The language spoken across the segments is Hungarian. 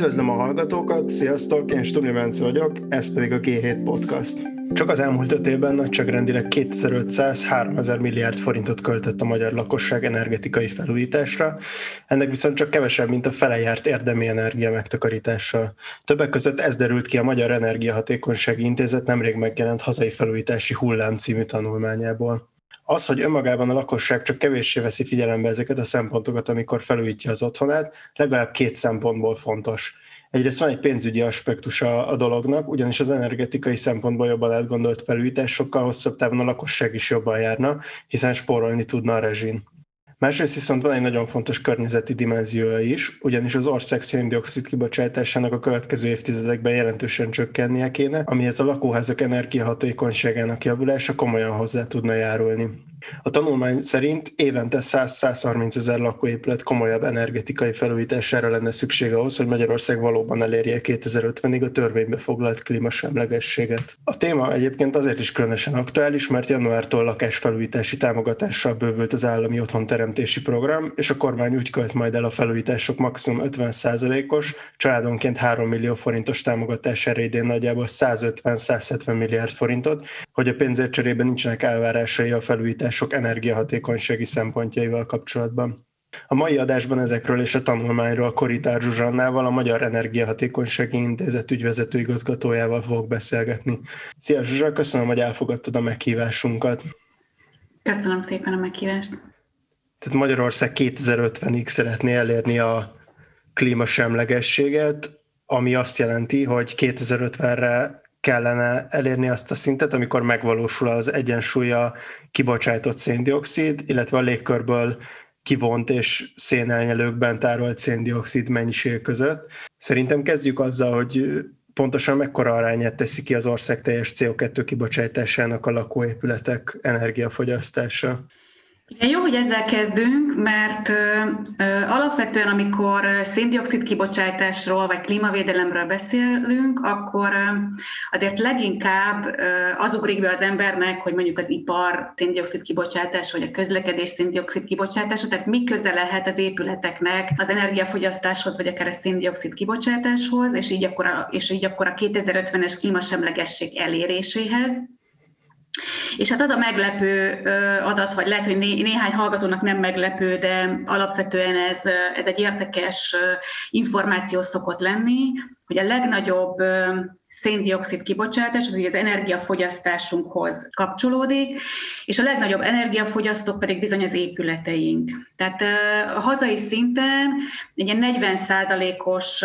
Üdvözlöm a hallgatókat, sziasztok, én Stumi Bence vagyok, ez pedig a G7 Podcast. Csak az elmúlt öt évben nagyságrendileg 2500-3000 milliárd forintot költött a magyar lakosság energetikai felújításra, ennek viszont csak kevesebb, mint a fele járt érdemi energia megtakarítással. Többek között ez derült ki a Magyar Energiahatékonysági Intézet nemrég megjelent hazai felújítási hullám című tanulmányából. Az, hogy önmagában a lakosság csak kevéssé veszi figyelembe ezeket a szempontokat, amikor felújítja az otthonát, legalább két szempontból fontos. Egyrészt van egy pénzügyi aspektusa a dolognak, ugyanis az energetikai szempontból jobban átgondolt felújítás sokkal hosszabb távon a lakosság is jobban járna, hiszen spórolni tudna a rezsin. Másrészt viszont van egy nagyon fontos környezeti dimenziója is, ugyanis az ország széndiokszid kibocsátásának a következő évtizedekben jelentősen csökkennie kéne, amihez a lakóházak energiahatékonyságának javulása komolyan hozzá tudna járulni. A tanulmány szerint évente 100-130 ezer lakóépület komolyabb energetikai felújítására lenne szükség ahhoz, hogy Magyarország valóban elérje 2050-ig a törvénybe foglalt klímasemlegességet. A téma egyébként azért is különösen aktuális, mert januártól lakásfelújítási támogatással bővült az állami otthonteremtési program, és a kormány úgy költ majd el a felújítások maximum 50%-os, családonként 3 millió forintos támogatására idén nagyjából 150-170 milliárd forintot, hogy a pénzért cserében nincsenek elvárásai a felújítás megoldások energiahatékonysági szempontjaival kapcsolatban. A mai adásban ezekről és a tanulmányról Koritár Zsuzsannával, a Magyar Energiahatékonysági Intézet ügyvezető igazgatójával fogok beszélgetni. Szia Zsuzsa, köszönöm, hogy elfogadtad a meghívásunkat. Köszönöm szépen a meghívást. Tehát Magyarország 2050-ig szeretné elérni a klímasemlegességet, ami azt jelenti, hogy 2050-re kellene elérni azt a szintet, amikor megvalósul az egyensúly a kibocsátott széndiokszid, illetve a légkörből kivont és szénelnyelőkben tárolt széndiokszid mennyiség között. Szerintem kezdjük azzal, hogy pontosan mekkora arányát teszi ki az ország teljes CO2 kibocsátásának a lakóépületek energiafogyasztása. Igen, jó, hogy ezzel kezdünk, mert ö, ö, alapvetően, amikor széndiokszid kibocsátásról vagy klímavédelemről beszélünk, akkor ö, azért leginkább ö, az ugrik be az embernek, hogy mondjuk az ipar széndiokszid kibocsátása, vagy a közlekedés széndiokszid kibocsátása, tehát mi köze lehet az épületeknek az energiafogyasztáshoz, vagy akár a széndiokszid kibocsátáshoz, és így akkor a, és így akkor a 2050-es klímasemlegesség eléréséhez. És hát az a meglepő adat, vagy lehet, hogy né- néhány hallgatónak nem meglepő, de alapvetően ez, ez egy érdekes információ szokott lenni, hogy a legnagyobb széndiokszid kibocsátás az ugye az energiafogyasztásunkhoz kapcsolódik, és a legnagyobb energiafogyasztók pedig bizony az épületeink. Tehát a hazai szinten egy ilyen 40%-os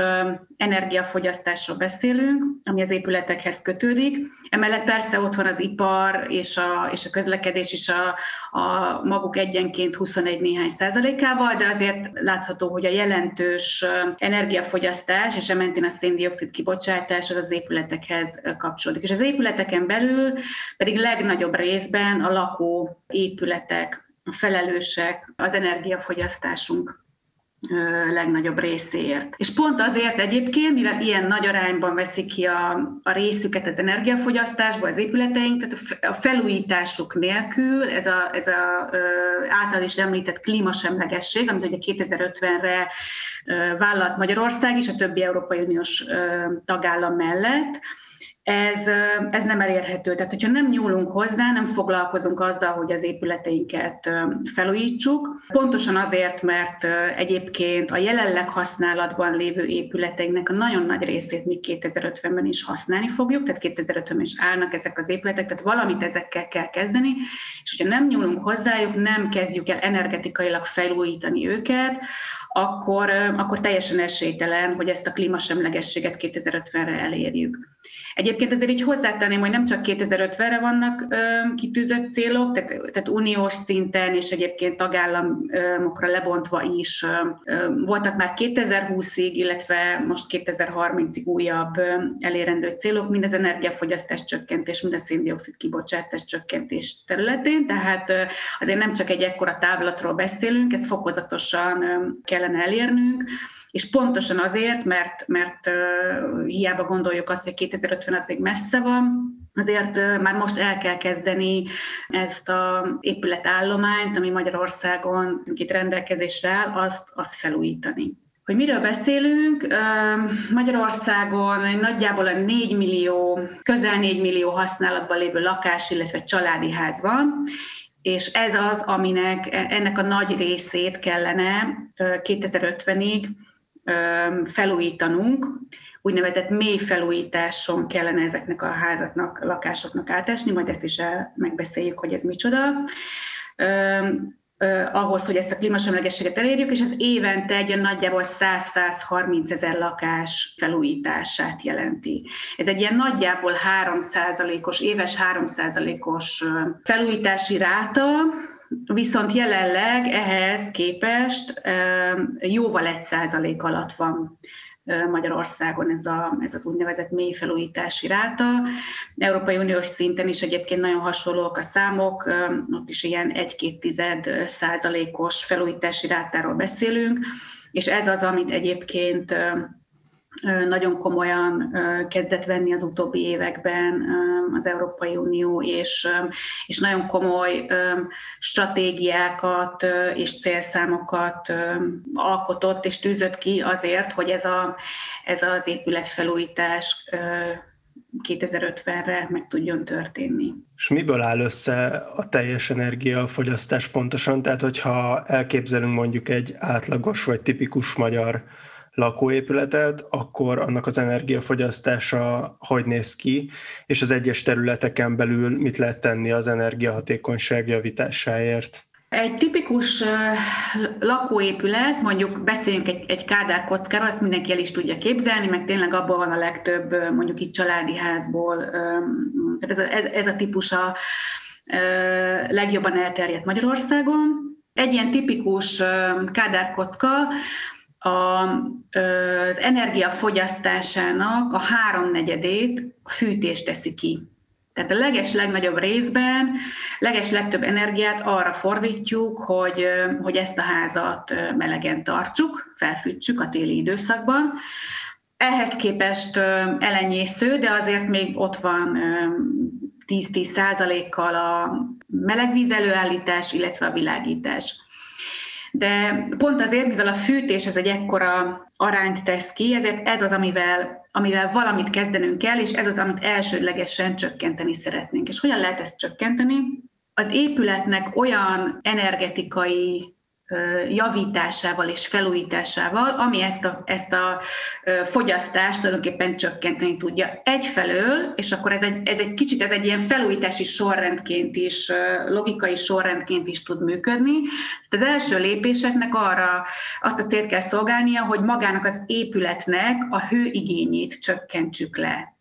energiafogyasztásról beszélünk, ami az épületekhez kötődik. Emellett persze ott van az ipar és a, és a közlekedés is a, a maguk egyenként 21 néhány százalékával, de azért látható, hogy a jelentős energiafogyasztás és ementén a széndiokszid kibocsátás az az épületekhez kapcsolódik. És az épületeken belül pedig legnagyobb részben a lakó épületek felelősek az energiafogyasztásunk legnagyobb részéért. És pont azért egyébként, mivel ilyen nagy arányban veszik ki a, a részüket az energiafogyasztásból az épületeink, tehát a felújításuk nélkül ez a, ez a által is említett klímasemlegesség, amit ugye 2050-re vállalt Magyarország is, a többi Európai Uniós tagállam mellett, ez, ez nem elérhető. Tehát, hogyha nem nyúlunk hozzá, nem foglalkozunk azzal, hogy az épületeinket felújítsuk, pontosan azért, mert egyébként a jelenleg használatban lévő épületeinknek a nagyon nagy részét még 2050-ben is használni fogjuk, tehát 2050-ben is állnak ezek az épületek, tehát valamit ezekkel kell kezdeni, és hogyha nem nyúlunk hozzájuk, nem kezdjük el energetikailag felújítani őket, akkor, akkor teljesen esélytelen, hogy ezt a klímasemlegességet 2050-re elérjük. Egyébként azért így hozzátenném, hogy nem csak 2050-re vannak ö, kitűzött célok, tehát, tehát uniós szinten és egyébként tagállamokra lebontva is ö, voltak már 2020-ig, illetve most 2030-ig újabb ö, elérendő célok, mind az energiafogyasztás csökkentés, mind a széndiokszid kibocsátás csökkentés területén, tehát ö, azért nem csak egy ekkora távlatról beszélünk, ezt fokozatosan ö, kellene elérnünk, és pontosan azért, mert, mert hiába gondoljuk azt, hogy 2050 az még messze van, azért már most el kell kezdeni ezt a épületállományt, ami Magyarországon itt rendelkezésre áll, azt, azt felújítani. Hogy miről beszélünk? Magyarországon nagyjából a 4 millió, közel 4 millió használatban lévő lakás, illetve családi ház van, és ez az, aminek ennek a nagy részét kellene 2050-ig felújítanunk, úgynevezett mély felújításon kellene ezeknek a házaknak, lakásoknak átesni, majd ezt is el, megbeszéljük, hogy ez micsoda ahhoz, hogy ezt a klímasemlegességet elérjük, és ez évente egy nagyjából 100-130 ezer lakás felújítását jelenti. Ez egy ilyen nagyjából 3%-os, éves 3%-os felújítási ráta, viszont jelenleg ehhez képest jóval egy százalék alatt van Magyarországon ez, a, ez az úgynevezett mély felújítási ráta. Európai Uniós szinten is egyébként nagyon hasonlók a számok, ott is ilyen 1-2 százalékos felújítási rátáról beszélünk, és ez az, amit egyébként nagyon komolyan kezdett venni az utóbbi években az Európai Unió, és, és nagyon komoly stratégiákat és célszámokat alkotott és tűzött ki azért, hogy ez, a, ez az épületfelújítás 2050-re meg tudjon történni. És miből áll össze a teljes energiafogyasztás pontosan? Tehát, hogyha elképzelünk mondjuk egy átlagos vagy tipikus magyar lakóépületet, akkor annak az energiafogyasztása hogy néz ki, és az egyes területeken belül mit lehet tenni az energiahatékonyság javításáért? Egy tipikus lakóépület, mondjuk beszéljünk egy, egy kádár kockára, azt mindenki el is tudja képzelni, meg tényleg abból van a legtöbb, mondjuk itt családi házból, ez a, ez, ez a típus a legjobban elterjedt Magyarországon. Egy ilyen tipikus kádárkocka a, az energiafogyasztásának a háromnegyedét fűtés teszi ki. Tehát a leges legnagyobb részben, leges legtöbb energiát arra fordítjuk, hogy, hogy ezt a házat melegen tartsuk, felfűtsük a téli időszakban. Ehhez képest elenyésző, de azért még ott van 10-10 százalékkal a melegvíz előállítás, illetve a világítás. De pont azért, mivel a fűtés ez egy ekkora arányt tesz ki, ezért ez az, amivel, amivel valamit kezdenünk kell, és ez az, amit elsődlegesen csökkenteni szeretnénk. És hogyan lehet ezt csökkenteni? Az épületnek olyan energetikai javításával és felújításával, ami ezt a, ezt a fogyasztást tulajdonképpen csökkenteni tudja. Egyfelől, és akkor ez egy, ez egy kicsit ez egy ilyen felújítási sorrendként is, logikai sorrendként is tud működni. Az első lépéseknek arra azt a célt kell szolgálnia, hogy magának az épületnek a hőigényét csökkentsük le.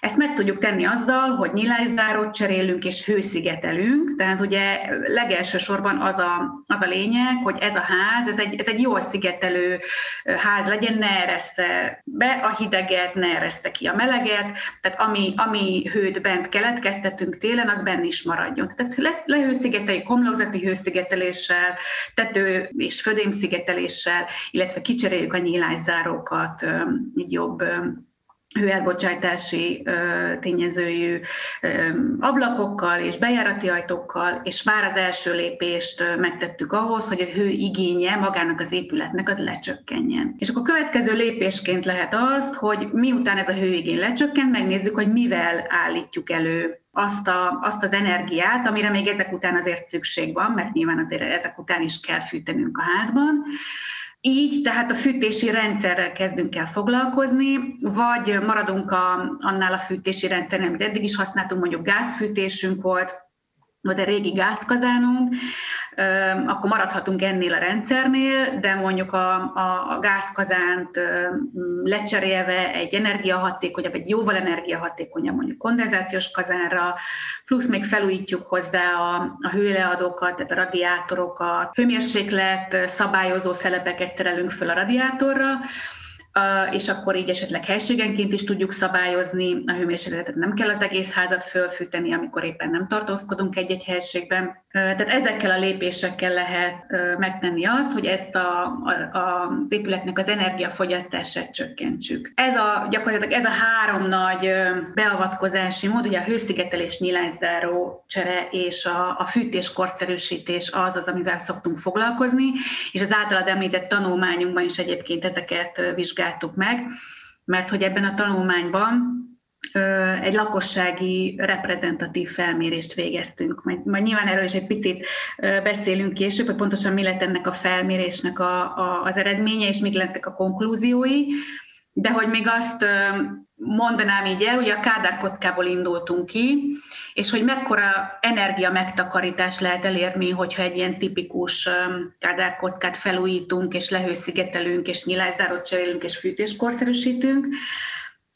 Ezt meg tudjuk tenni azzal, hogy nyilászárót cserélünk és hőszigetelünk, tehát ugye legelső sorban az a, az a lényeg, hogy ez a ház, ez egy, ez egy jól szigetelő ház legyen, ne eressze be a hideget, ne eressze ki a meleget, tehát ami, ami hőt bent keletkeztetünk télen, az benne is maradjon. Tehát ezt lesz, lehőszigeteljük homlokzati hőszigeteléssel, tető és födémszigeteléssel, illetve kicseréljük a nyílászárókat egy hőelbocsátási tényezőjű ablakokkal és bejárati ajtókkal, és már az első lépést megtettük ahhoz, hogy a hő igénye magának az épületnek az lecsökkenjen. És akkor következő lépésként lehet azt, hogy miután ez a hőigény lecsökken, megnézzük, hogy mivel állítjuk elő azt, a, azt az energiát, amire még ezek után azért szükség van, mert nyilván azért ezek után is kell fűtenünk a házban, így tehát a fűtési rendszerrel kezdünk el foglalkozni, vagy maradunk a, annál a fűtési rendszernél, amit eddig is használtunk, mondjuk gázfűtésünk volt, vagy a régi gázkazánunk, akkor maradhatunk ennél a rendszernél, de mondjuk a, a, a gázkazánt lecserélve egy energiahatékonyabb, egy jóval energiahatékonyabb mondjuk kondenzációs kazánra, plusz még felújítjuk hozzá a, a hőleadókat, tehát a radiátorokat, hőmérséklet szabályozó szelepeket terelünk föl a radiátorra, és akkor így esetleg helységenként is tudjuk szabályozni a hőmérsékletet, nem kell az egész házat fölfűteni, amikor éppen nem tartózkodunk egy-egy helységben. Tehát ezekkel a lépésekkel lehet megtenni azt, hogy ezt a, a, a, az épületnek az energiafogyasztását csökkentsük. Ez a, gyakorlatilag ez a három nagy beavatkozási mód, ugye a hőszigetelés, nyílászáró csere és a, a fűtés korszerűsítés az az, amivel szoktunk foglalkozni, és az általad említett tanulmányunkban is egyébként ezeket vizsgáltuk meg, mert hogy ebben a tanulmányban egy lakossági reprezentatív felmérést végeztünk. Majd, majd nyilván erről is egy picit beszélünk később, hogy pontosan mi lett ennek a felmérésnek a, a, az eredménye, és mik lettek a konklúziói, de hogy még azt mondanám így el, ugye a Kádár kockából indultunk ki, és hogy mekkora energia megtakarítás lehet elérni, hogyha egy ilyen tipikus Kádár kockát felújítunk, és lehőszigetelünk, és nyilászárot cserélünk, és fűtéskorszerűsítünk.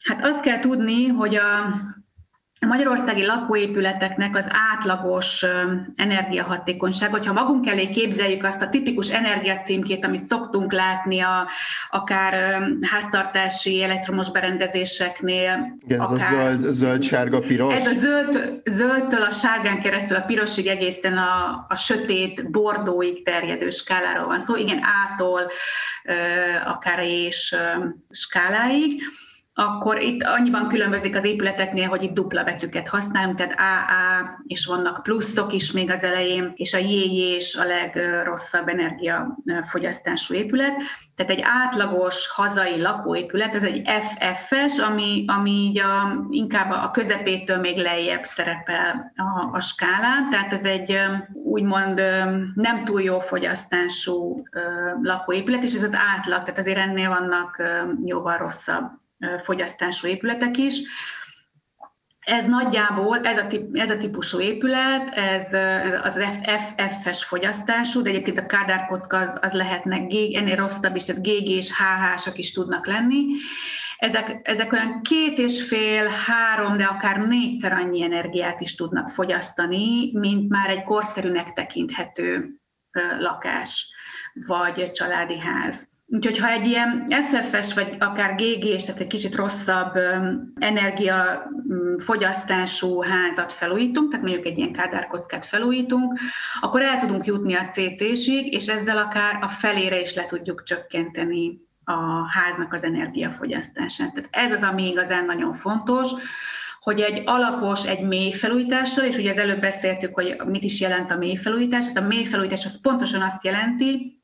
Hát azt kell tudni, hogy a magyarországi lakóépületeknek az átlagos energiahatékonyság, hogyha magunk elé képzeljük azt a tipikus energiacímkét, amit szoktunk látni a, akár háztartási elektromos berendezéseknél. Igen, akár, ez a zöld, zöld, sárga, piros. Ez a zöld, zöldtől a sárgán keresztül a pirosig egészen a, a sötét bordóig terjedő skáláról van szó. Szóval igen, ától akár és skáláig akkor itt annyiban különbözik az épületeknél, hogy itt dupla betűket használunk, tehát AA, és vannak pluszok is még az elején, és a JJ is a legrosszabb energiafogyasztású épület. Tehát egy átlagos hazai lakóépület, ez egy FF-es, ami, ami így a, inkább a közepétől még lejjebb szerepel a, a skálán, tehát ez egy úgymond nem túl jó fogyasztású lakóépület, és ez az átlag, tehát azért ennél vannak jóval rosszabb fogyasztású épületek is. Ez nagyjából, ez a, ez a típusú épület, ez, az FF-es fogyasztású, de egyébként a kádárkocka az, az lehetnek ennél rosszabb is, tehát GG és HH-sak is tudnak lenni. Ezek, ezek olyan két és fél, három, de akár négyszer annyi energiát is tudnak fogyasztani, mint már egy korszerűnek tekinthető lakás vagy családi ház. Úgyhogy ha egy ilyen SFS vagy akár GG-s, tehát egy kicsit rosszabb energiafogyasztású házat felújítunk, tehát mondjuk egy ilyen kádárkockát felújítunk, akkor el tudunk jutni a CC-sig, és ezzel akár a felére is le tudjuk csökkenteni a háznak az energiafogyasztását. Tehát ez az, ami igazán nagyon fontos, hogy egy alapos, egy mély felújítással, és ugye az előbb beszéltük, hogy mit is jelent a mély felújítás, tehát a mély felújítás az pontosan azt jelenti,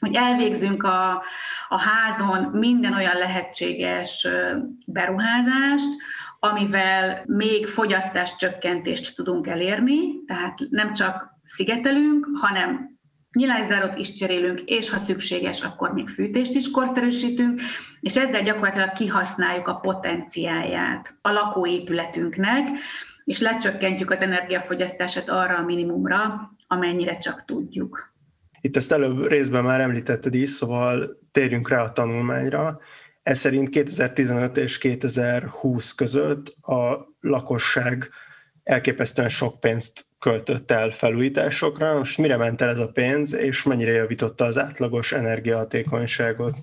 hogy elvégzünk a, a házon minden olyan lehetséges beruházást, amivel még fogyasztás csökkentést tudunk elérni, tehát nem csak szigetelünk, hanem nyilászárot is cserélünk, és ha szükséges, akkor még fűtést is korszerűsítünk, és ezzel gyakorlatilag kihasználjuk a potenciáját a lakóépületünknek, és lecsökkentjük az energiafogyasztását arra a minimumra, amennyire csak tudjuk. Itt ezt előbb részben már említetted is, szóval térjünk rá a tanulmányra. Ez szerint 2015 és 2020 között a lakosság elképesztően sok pénzt költött el felújításokra. Most mire ment el ez a pénz, és mennyire javította az átlagos energiahatékonyságot?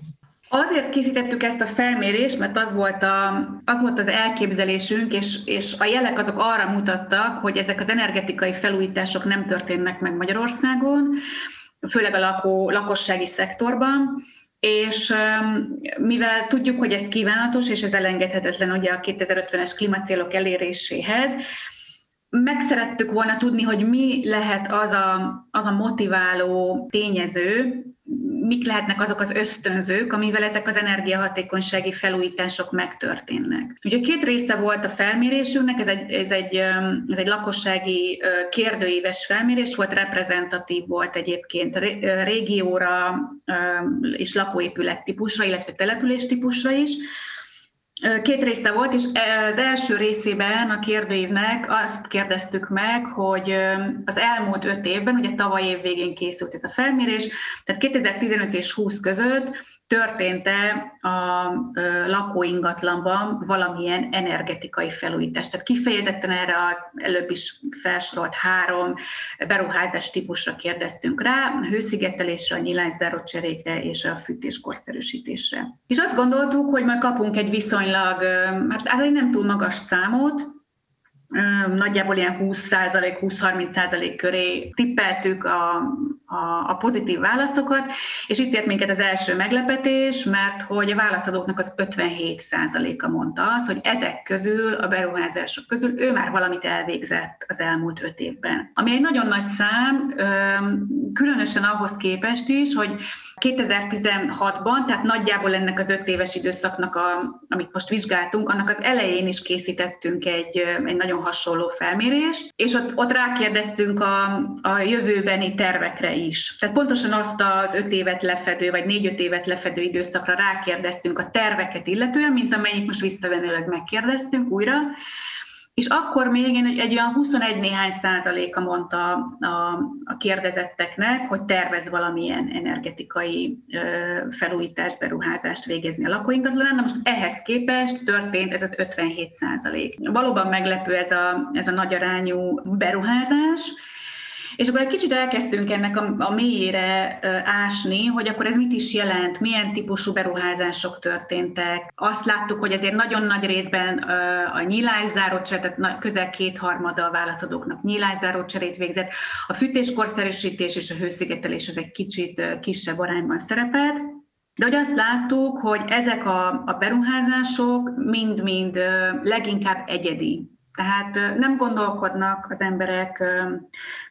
Azért készítettük ezt a felmérést, mert az volt, a, az, volt az elképzelésünk, és, és a jelek azok arra mutattak, hogy ezek az energetikai felújítások nem történnek meg Magyarországon, főleg a lakó, lakossági szektorban, és mivel tudjuk, hogy ez kívánatos, és ez elengedhetetlen ugye a 2050-es klímacélok eléréséhez, meg szerettük volna tudni, hogy mi lehet az a, az a motiváló tényező, mik lehetnek azok az ösztönzők, amivel ezek az energiahatékonysági felújítások megtörténnek. Ugye két része volt a felmérésünknek, ez egy, ez egy, ez egy lakossági kérdőíves felmérés volt, reprezentatív volt egyébként régióra és lakóépület típusra, illetve település típusra is, Két része volt, és az első részében a kérdőívnek azt kérdeztük meg, hogy az elmúlt öt évben, ugye tavaly év végén készült ez a felmérés, tehát 2015 és 20 között történt-e a lakóingatlanban valamilyen energetikai felújítás. Tehát kifejezetten erre az előbb is felsorolt három beruházás típusra kérdeztünk rá, a hőszigetelésre, a nyilányzáró cserékre és a fűtés korszerűsítésre. És azt gondoltuk, hogy majd kapunk egy viszonylag, hát, hát nem túl magas számot, nagyjából ilyen 20%, 20-30% köré tippeltük a, a, a pozitív válaszokat, és itt ért minket az első meglepetés, mert hogy a válaszadóknak az 57%-a mondta azt, hogy ezek közül, a beruházások közül ő már valamit elvégzett az elmúlt öt évben. Ami egy nagyon nagy szám, különösen ahhoz képest is, hogy 2016-ban, tehát nagyjából ennek az öt éves időszaknak, a, amit most vizsgáltunk, annak az elején is készítettünk egy, egy nagyon hasonló felmérést, és ott, ott rákérdeztünk a, a jövőbeni tervekre is. Tehát pontosan azt az öt évet lefedő, vagy négy-öt évet lefedő időszakra rákérdeztünk a terveket illetően, mint amennyit most visszavenőleg megkérdeztünk újra, és akkor még egy, egy olyan 21 néhány százaléka mondta a, a kérdezetteknek, hogy tervez valamilyen energetikai ö, felújítást, beruházást végezni a lakóingatlanán. Na most ehhez képest történt ez az 57 százalék. Valóban meglepő ez a, ez a nagy arányú beruházás, és akkor egy kicsit elkezdtünk ennek a, a mélyére ásni, hogy akkor ez mit is jelent, milyen típusú beruházások történtek. Azt láttuk, hogy azért nagyon nagy részben a nyílászáró tehát közel kétharmada a válaszadóknak nyílászáró cserét végzett. A fűtéskorszerűsítés és a hőszigetelés az egy kicsit kisebb arányban szerepelt. De hogy azt láttuk, hogy ezek a, a beruházások mind-mind leginkább egyedi tehát nem gondolkodnak az emberek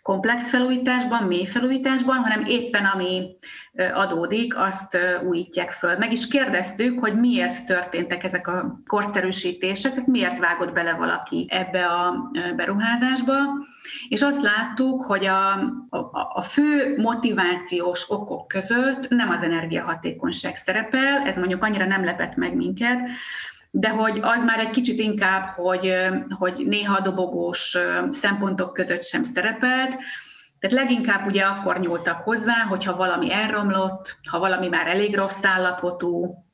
komplex felújításban, mély felújításban, hanem éppen ami adódik, azt újítják föl. Meg is kérdeztük, hogy miért történtek ezek a korszerűsítések, miért vágott bele valaki ebbe a beruházásba, és azt láttuk, hogy a, a, a fő motivációs okok között nem az energiahatékonyság szerepel, ez mondjuk annyira nem lepett meg minket, de hogy az már egy kicsit inkább, hogy, hogy néha dobogós szempontok között sem szerepelt, tehát leginkább ugye akkor nyúltak hozzá, hogyha valami elromlott, ha valami már elég rossz állapotú,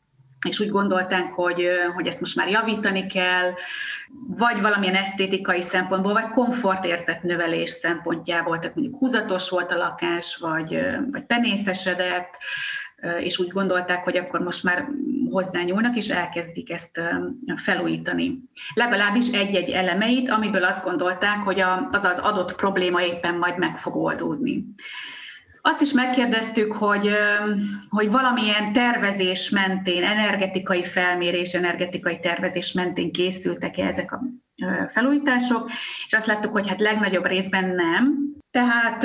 és úgy gondolták, hogy, hogy ezt most már javítani kell, vagy valamilyen esztétikai szempontból, vagy komfortérzet növelés szempontjából, tehát mondjuk húzatos volt a lakás, vagy, vagy penészesedett, és úgy gondolták, hogy akkor most már hozzányúlnak, és elkezdik ezt felújítani. Legalábbis egy-egy elemeit, amiből azt gondolták, hogy az az adott probléma éppen majd meg fog oldódni. Azt is megkérdeztük, hogy, hogy valamilyen tervezés mentén, energetikai felmérés, energetikai tervezés mentén készültek-e ezek a felújítások, és azt láttuk, hogy hát legnagyobb részben nem, tehát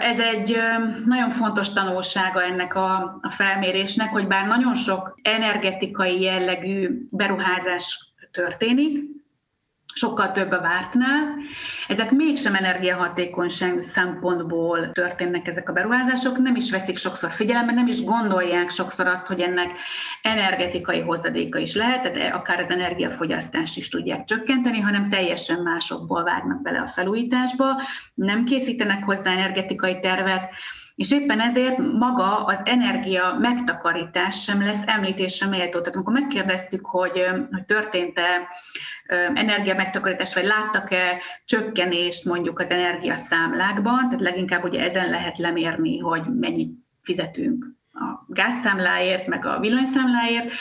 ez egy nagyon fontos tanulsága ennek a, felmérésnek, hogy bár nagyon sok energetikai jellegű beruházás történik, sokkal több a vártnál. Ezek mégsem energiahatékonyság szempontból történnek ezek a beruházások, nem is veszik sokszor figyelembe, nem is gondolják sokszor azt, hogy ennek energetikai hozadéka is lehet, tehát akár az energiafogyasztást is tudják csökkenteni, hanem teljesen másokból vágnak bele a felújításba, nem készítenek hozzá energetikai tervet, és éppen ezért maga az energia megtakarítás sem lesz említésre méltó. Tehát amikor megkérdeztük, hogy, hogy történt-e energia megtakarítás, vagy láttak-e csökkenést mondjuk az energiaszámlákban, tehát leginkább ugye ezen lehet lemérni, hogy mennyit fizetünk a gázszámláért, meg a villanyszámláért,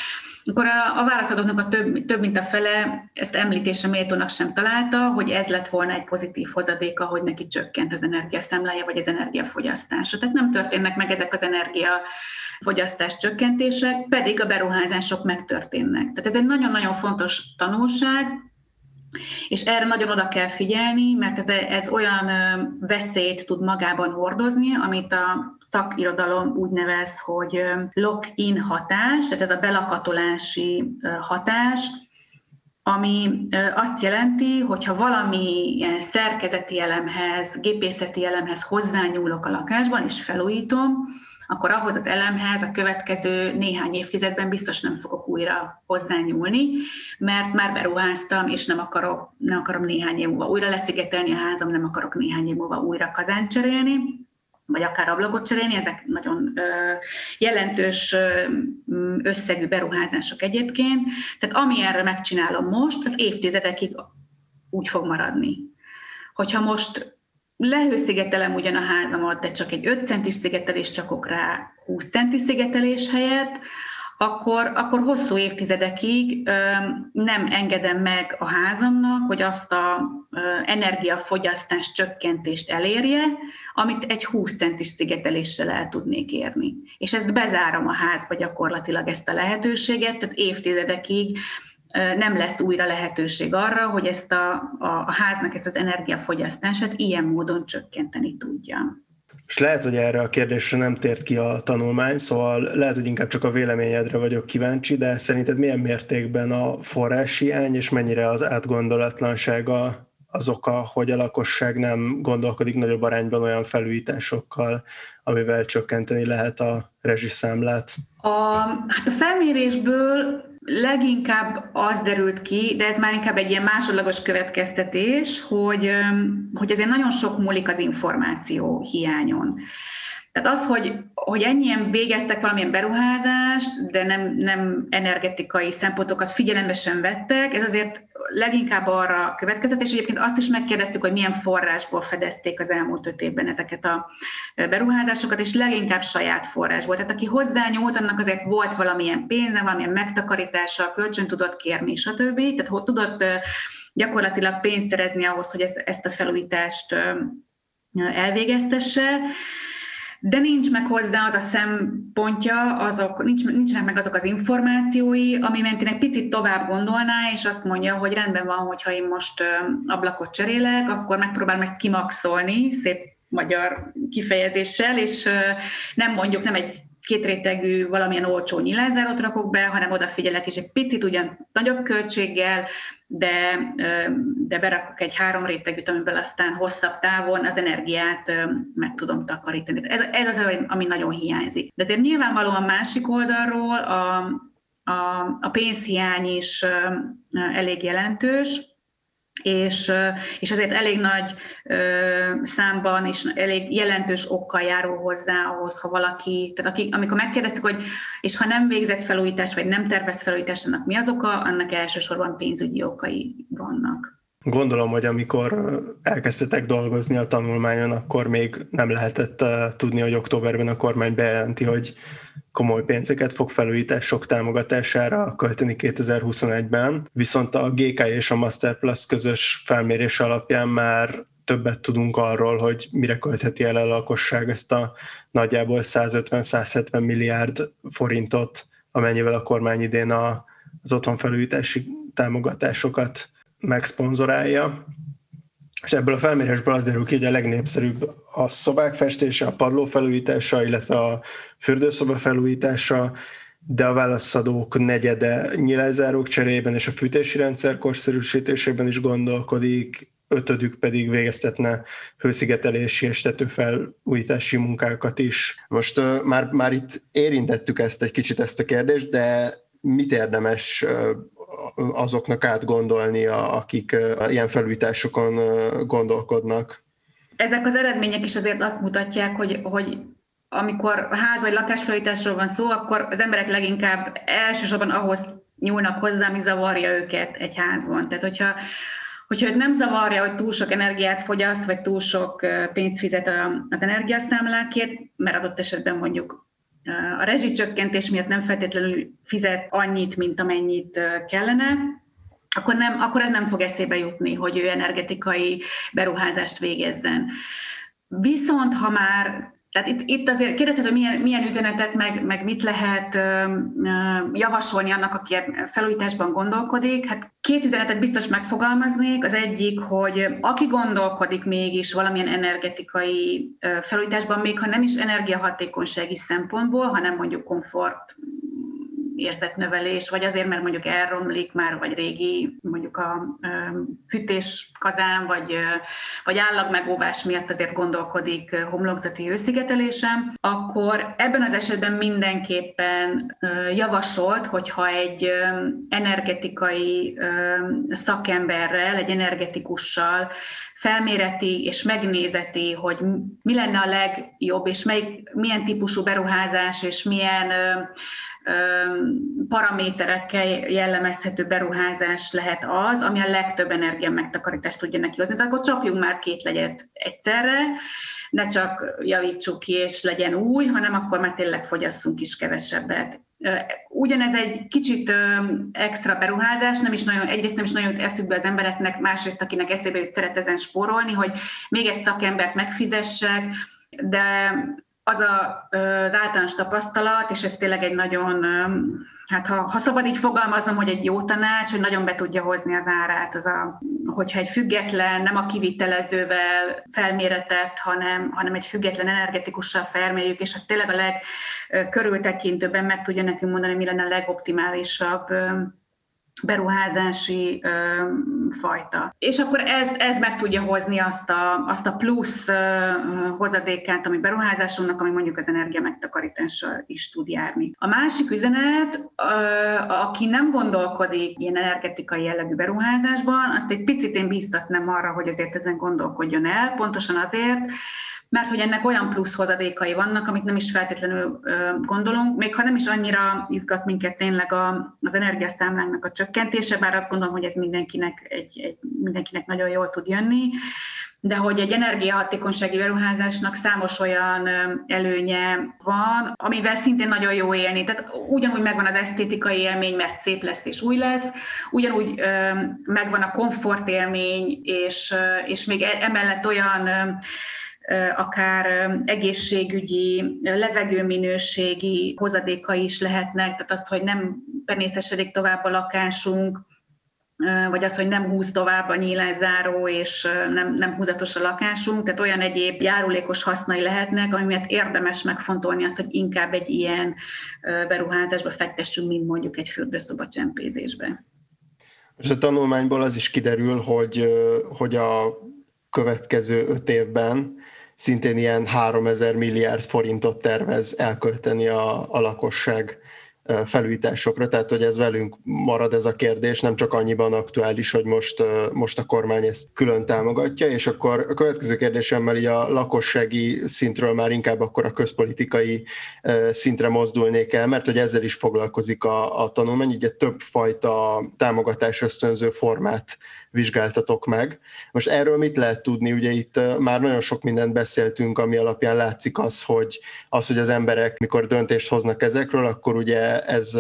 akkor a, a válaszadóknak a több, több mint a fele ezt említése méltónak sem találta, hogy ez lett volna egy pozitív hozadéka, hogy neki csökkent az energiaszámlája vagy az energiafogyasztása. Tehát nem történnek meg ezek az energia fogyasztás csökkentések, pedig a beruházások megtörténnek. Tehát ez egy nagyon-nagyon fontos tanulság, és erre nagyon oda kell figyelni, mert ez, ez olyan veszélyt tud magában hordozni, amit a szakirodalom úgy nevez, hogy lock-in hatás, tehát ez a belakatolási hatás, ami azt jelenti, hogy ha valamilyen szerkezeti elemhez, gépészeti elemhez hozzányúlok a lakásban, és felújítom, akkor ahhoz az elemhez a következő néhány évtizedben biztos nem fogok újra hozzányúlni, mert már beruháztam, és nem, akarok, nem akarom néhány év múlva újra leszigetelni a házam, nem akarok néhány év múlva újra kazánt cserélni vagy akár ablakot cserélni, ezek nagyon jelentős összegű beruházások egyébként. Tehát ami erre megcsinálom most, az évtizedekig úgy fog maradni. Hogyha most lehőszigetelem ugyan a házamat, de csak egy 5 centis szigetelést csakok rá 20 centis szigetelés helyett, akkor, akkor hosszú évtizedekig nem engedem meg a házamnak, hogy azt a energiafogyasztás csökkentést elérje, amit egy 20 centis szigeteléssel el tudnék érni. És ezt bezárom a házba gyakorlatilag ezt a lehetőséget, tehát évtizedekig nem lesz újra lehetőség arra, hogy ezt a, a, a háznak ezt az energiafogyasztását ilyen módon csökkenteni tudja. És lehet, hogy erre a kérdésre nem tért ki a tanulmány, szóval lehet, hogy inkább csak a véleményedre vagyok kíváncsi, de szerinted milyen mértékben a forráshiány és mennyire az átgondolatlansága az oka, hogy a lakosság nem gondolkodik nagyobb arányban olyan felújításokkal, amivel csökkenteni lehet a rezsiszámlát? A, hát a felmérésből leginkább az derült ki, de ez már inkább egy ilyen másodlagos következtetés, hogy, hogy azért nagyon sok múlik az információ hiányon. Tehát az, hogy, hogy ennyien végeztek valamilyen beruházást, de nem, nem energetikai szempontokat figyelembe sem vettek, ez azért leginkább arra következett, és egyébként azt is megkérdeztük, hogy milyen forrásból fedezték az elmúlt öt évben ezeket a beruházásokat, és leginkább saját forrásból. Tehát aki hozzányúlt, annak azért volt valamilyen pénze, valamilyen megtakarítása, kölcsön tudott kérni, stb. Tehát tudott gyakorlatilag pénzt szerezni ahhoz, hogy ezt a felújítást elvégeztesse de nincs meg hozzá az a szempontja, azok, nincs, nincsenek meg azok az információi, ami mentén egy picit tovább gondolná, és azt mondja, hogy rendben van, hogyha én most ablakot cserélek, akkor megpróbálom ezt kimaxolni, szép magyar kifejezéssel, és nem mondjuk nem egy kétrétegű valamilyen olcsó nyilázárót rakok be, hanem odafigyelek, és egy picit ugyan nagyobb költséggel, de, de berakok egy három rétegűt, amiből aztán hosszabb távon az energiát meg tudom takarítani. Ez, ez az, ami nagyon hiányzik. De azért nyilvánvalóan másik oldalról a, a, a pénzhiány is elég jelentős, és, és azért elég nagy számban és elég jelentős okkal járul hozzá ahhoz, ha valaki, tehát akik, amikor megkérdeztük, hogy és ha nem végzett felújítást, vagy nem tervez felújítást, annak mi az oka, annak elsősorban pénzügyi okai vannak. Gondolom, hogy amikor elkezdtetek dolgozni a tanulmányon, akkor még nem lehetett tudni, hogy októberben a kormány bejelenti, hogy komoly pénzeket fog felújítások támogatására költeni 2021-ben, viszont a GK és a Masterplus közös felmérés alapján már többet tudunk arról, hogy mire költheti el a lakosság ezt a nagyjából 150-170 milliárd forintot, amennyivel a kormány idén az otthonfelújítási támogatásokat megszponzorálja. És ebből a felmérésből az derül ki, hogy a legnépszerűbb a szobák festése, a padló felújítása, illetve a fürdőszoba felújítása, de a válaszadók negyede nyilázárók cserében és a fűtési rendszer korszerűsítésében is gondolkodik, ötödük pedig végeztetne hőszigetelési és tetőfelújítási munkákat is. Most uh, már, már itt érintettük ezt egy kicsit ezt a kérdést, de mit érdemes azoknak átgondolni, akik ilyen felújításokon gondolkodnak. Ezek az eredmények is azért azt mutatják, hogy, hogy amikor ház vagy lakásfelújításról van szó, akkor az emberek leginkább elsősorban ahhoz nyúlnak hozzá, ami zavarja őket egy házban. Tehát, hogyha, hogyha nem zavarja, hogy túl sok energiát fogyaszt, vagy túl sok pénzt fizet az energiaszámlákért, mert adott esetben mondjuk a rezsicsökkentés miatt nem feltétlenül fizet annyit, mint amennyit kellene, akkor, nem, akkor ez nem fog eszébe jutni, hogy ő energetikai beruházást végezzen. Viszont ha már tehát itt, itt azért kérdezted, hogy milyen, milyen üzenetet, meg, meg mit lehet ö, ö, javasolni annak, aki felújításban gondolkodik. Hát két üzenetet biztos megfogalmaznék. Az egyik, hogy aki gondolkodik mégis valamilyen energetikai felújításban, még ha nem is energiahatékonysági szempontból, hanem mondjuk komfort érzetnövelés, vagy azért, mert mondjuk elromlik már, vagy régi mondjuk a fűtéskazán, vagy, vagy állagmegóvás miatt azért gondolkodik homlokzati hőszigetelésem, akkor ebben az esetben mindenképpen javasolt, hogyha egy energetikai szakemberrel, egy energetikussal felméreti és megnézeti, hogy mi lenne a legjobb, és melyik, milyen típusú beruházás és milyen paraméterekkel jellemezhető beruházás lehet az, ami a legtöbb energia megtakarítást tudja neki hozni. Tehát akkor csapjunk már két legyet egyszerre, ne csak javítsuk ki és legyen új, hanem akkor már tényleg fogyasszunk is kevesebbet. Ugyanez egy kicsit extra beruházás, nem is nagyon, egyrészt nem is nagyon jut eszükbe az embereknek, másrészt akinek eszébe jut szeret ezen spórolni, hogy még egy szakembert megfizessek, de az a, az általános tapasztalat, és ez tényleg egy nagyon hát ha, ha szabad így fogalmaznom, hogy egy jó tanács, hogy nagyon be tudja hozni az árát, az a, hogyha egy független, nem a kivitelezővel felméretett, hanem, hanem egy független energetikussal felmérjük, és az tényleg a legkörültekintőbben meg tudja nekünk mondani, mi lenne a legoptimálisabb beruházási ö, fajta. És akkor ez, ez meg tudja hozni azt a, azt a plusz ö, hozadékát, ami beruházásunknak, ami mondjuk az energia megtakarítással is tud járni. A másik üzenet, ö, aki nem gondolkodik ilyen energetikai jellegű beruházásban, azt egy picit én bíztatnám arra, hogy azért ezen gondolkodjon el, pontosan azért, mert hogy ennek olyan plusz hozadékai vannak, amit nem is feltétlenül gondolunk, még ha nem is annyira izgat minket tényleg a, az energiaszámlánknak a csökkentése, bár azt gondolom, hogy ez mindenkinek, egy, egy, mindenkinek nagyon jól tud jönni, de hogy egy energiahatékonysági beruházásnak számos olyan előnye van, amivel szintén nagyon jó élni. Tehát ugyanúgy megvan az esztétikai élmény, mert szép lesz és új lesz, ugyanúgy megvan a komfortélmény, és, és még e, emellett olyan akár egészségügyi, levegőminőségi hozadékai is lehetnek, tehát az, hogy nem penészesedik tovább a lakásunk, vagy az, hogy nem húz tovább a nyílászáró, és nem, nem húzatos a lakásunk, tehát olyan egyéb járulékos hasznai lehetnek, ami miatt érdemes megfontolni azt, hogy inkább egy ilyen beruházásba fektessünk, mint mondjuk egy fürdőszoba csempézésbe. És a tanulmányból az is kiderül, hogy, hogy a következő öt évben szintén ilyen 3000 milliárd forintot tervez elkölteni a, a lakosság felújításokra, tehát hogy ez velünk marad ez a kérdés, nem csak annyiban aktuális, hogy most, most a kormány ezt külön támogatja, és akkor a következő kérdésemmel így a lakossági szintről már inkább akkor a közpolitikai szintre mozdulnék el, mert hogy ezzel is foglalkozik a, a tanulmány, ugye több fajta támogatás ösztönző formát vizsgáltatok meg. Most erről mit lehet tudni? Ugye itt már nagyon sok mindent beszéltünk, ami alapján látszik az, hogy, az, hogy az emberek, mikor döntést hoznak ezekről, akkor ugye ez,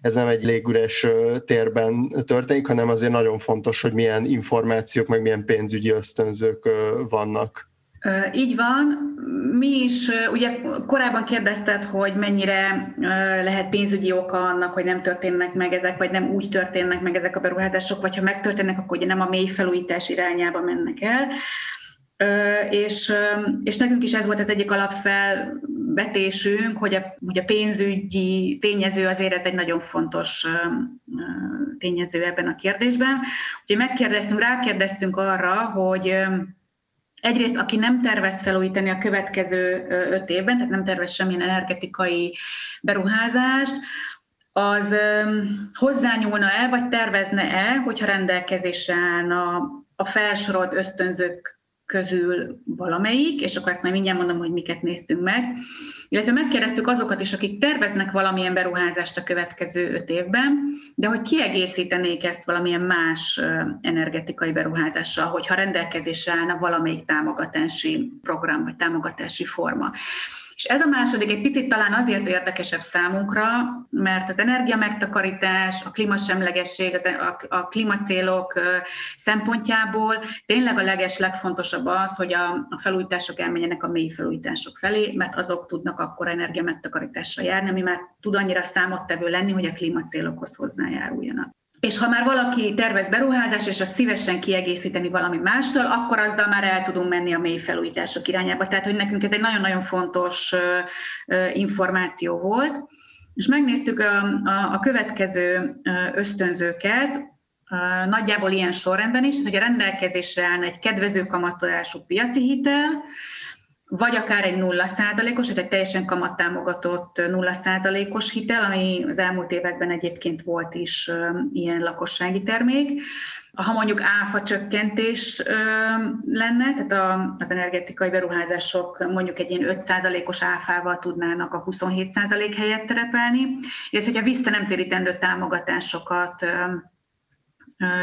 ez nem egy légüres térben történik, hanem azért nagyon fontos, hogy milyen információk, meg milyen pénzügyi ösztönzők vannak. Így van. Mi is, ugye korábban kérdezted, hogy mennyire lehet pénzügyi oka annak, hogy nem történnek meg ezek, vagy nem úgy történnek meg ezek a beruházások, vagy ha megtörténnek, akkor ugye nem a mély felújítás irányába mennek el. És, és nekünk is ez volt az egyik alapfelvetésünk, hogy a, hogy a pénzügyi tényező azért ez egy nagyon fontos tényező ebben a kérdésben. Úgyhogy megkérdeztünk, rákérdeztünk arra, hogy Egyrészt, aki nem tervez felújítani a következő öt évben, tehát nem tervez semmilyen energetikai beruházást, az hozzányúlna el, vagy tervezne el, hogyha rendelkezésre állna a felsorolt ösztönzők közül valamelyik, és akkor ezt majd mindjárt mondom, hogy miket néztünk meg. Illetve megkérdeztük azokat is, akik terveznek valamilyen beruházást a következő öt évben, de hogy kiegészítenék ezt valamilyen más energetikai beruházással, hogyha rendelkezésre állna valamelyik támogatási program vagy támogatási forma. És ez a második egy picit talán azért érdekesebb számunkra, mert az energia megtakarítás, a klímasemlegesség, a, a klímacélok szempontjából tényleg a leges, legfontosabb az, hogy a, a felújítások elmenjenek a mély felújítások felé, mert azok tudnak akkor energia megtakarításra járni, ami már tud annyira számottevő lenni, hogy a klímacélokhoz hozzájáruljanak. És ha már valaki tervez beruházás, és azt szívesen kiegészíteni valami mással, akkor azzal már el tudunk menni a mély felújítások irányába. Tehát, hogy nekünk ez egy nagyon-nagyon fontos információ volt. és megnéztük a, a, a következő ösztönzőket, nagyjából ilyen sorrendben is, hogy a rendelkezésre állna egy kedvező kamatolású piaci hitel, vagy akár egy 0%-os, tehát egy teljesen kamattámogatott 0%-os hitel, ami az elmúlt években egyébként volt is ilyen lakossági termék. Ha mondjuk áfa csökkentés lenne, tehát az energetikai beruházások mondjuk egy ilyen 5%-os áfával tudnának a 27% helyett szerepelni, illetve hogyha visszanemtérítendő támogatásokat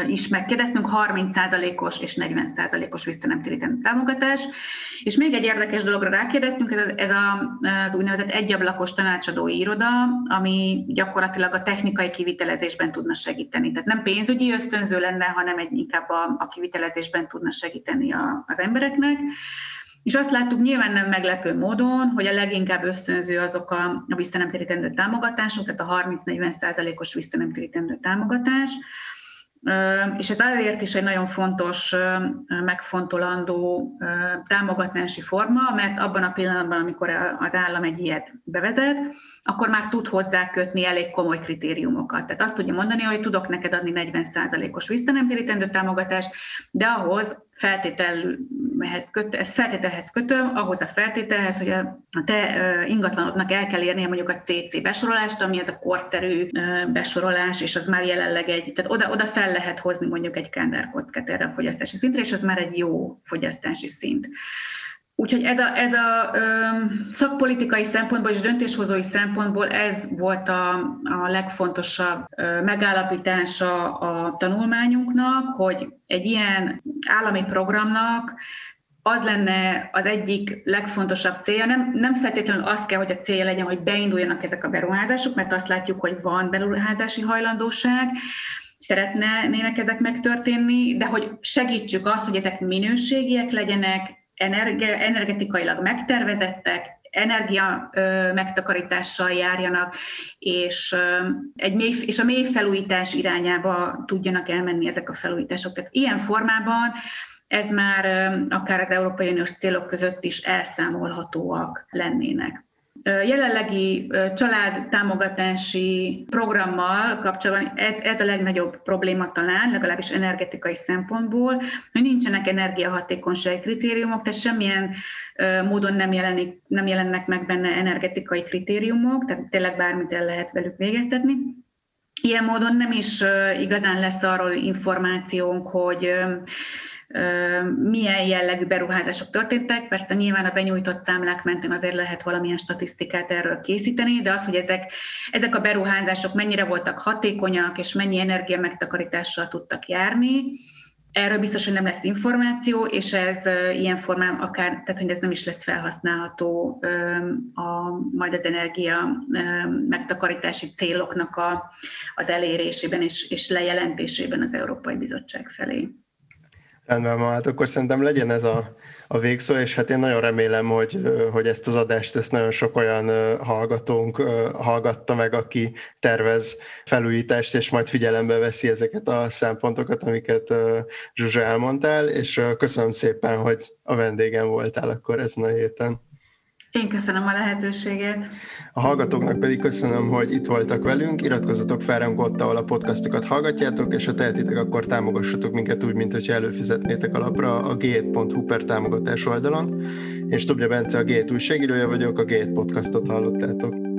is megkérdeztünk, 30%-os és 40%-os visszanemtérítendő támogatás. És még egy érdekes dologra rákérdeztünk, ez, ez a, az úgynevezett egyablakos tanácsadói iroda, ami gyakorlatilag a technikai kivitelezésben tudna segíteni. Tehát nem pénzügyi ösztönző lenne, hanem egy inkább a, a kivitelezésben tudna segíteni a, az embereknek. És azt láttuk nyilván nem meglepő módon, hogy a leginkább ösztönző azok a, a visszanemtérítendő támogatások, tehát a 30-40%-os visszanemtérítendő támogatás, és ez azért is egy nagyon fontos, megfontolandó támogatási forma, mert abban a pillanatban, amikor az állam egy ilyet bevezet, akkor már tud hozzá kötni elég komoly kritériumokat. Tehát azt tudja mondani, hogy tudok neked adni 40%-os visszanemtérítendő támogatást, de ahhoz feltételhez köt, ezt feltételhez kötöm, ahhoz a feltételhez, hogy a te ingatlanodnak el kell érnie mondjuk a CC besorolást, ami ez a korszerű besorolás, és az már jelenleg egy, tehát oda, oda fel lehet hozni mondjuk egy kánderkockát erre a fogyasztási szintre, és az már egy jó fogyasztási szint. Úgyhogy ez a, ez a ö, szakpolitikai szempontból és döntéshozói szempontból ez volt a, a legfontosabb ö, megállapítása a tanulmányunknak, hogy egy ilyen állami programnak az lenne az egyik legfontosabb célja. Nem, nem feltétlenül az kell, hogy a célja legyen, hogy beinduljanak ezek a beruházások, mert azt látjuk, hogy van beruházási hajlandóság, szeretnének ezek megtörténni, de hogy segítsük azt, hogy ezek minőségiek legyenek, energetikailag megtervezettek, energia ö, megtakarítással járjanak, és, egy mély, és a mély felújítás irányába tudjanak elmenni ezek a felújítások. Tehát ilyen formában ez már akár az Európai Uniós célok között is elszámolhatóak lennének jelenlegi családtámogatási programmal kapcsolatban ez, ez a legnagyobb probléma talán, legalábbis energetikai szempontból, hogy nincsenek energiahatékonysági kritériumok, tehát semmilyen módon nem, jelenik, nem jelennek meg benne energetikai kritériumok, tehát tényleg bármit el lehet velük végeztetni. Ilyen módon nem is igazán lesz arról információnk, hogy milyen jellegű beruházások történtek. Persze nyilván a benyújtott számlák mentén azért lehet valamilyen statisztikát erről készíteni, de az, hogy ezek, ezek a beruházások mennyire voltak hatékonyak, és mennyi energia megtakarítással tudtak járni, Erről biztos, hogy nem lesz információ, és ez ilyen formán akár, tehát hogy ez nem is lesz felhasználható a, majd az energia megtakarítási céloknak a, az elérésében és, és lejelentésében az Európai Bizottság felé. Rendben van, hát akkor szerintem legyen ez a, a végszó, és hát én nagyon remélem, hogy, hogy ezt az adást ezt nagyon sok olyan hallgatónk hallgatta meg, aki tervez felújítást, és majd figyelembe veszi ezeket a szempontokat, amiket Zsuzsa elmondtál, és köszönöm szépen, hogy a vendégem voltál akkor ezen a héten. Én köszönöm a lehetőséget. A hallgatóknak pedig köszönöm, hogy itt voltak velünk. Iratkozzatok fel ránk ott, ahol a podcastokat hallgatjátok, és ha tehetitek, akkor támogassatok minket úgy, mint hogyha előfizetnétek alapra a g7.hu per támogatás oldalon. Én Stubja Bence, a G7 újságírója vagyok, a G7 podcastot hallottátok.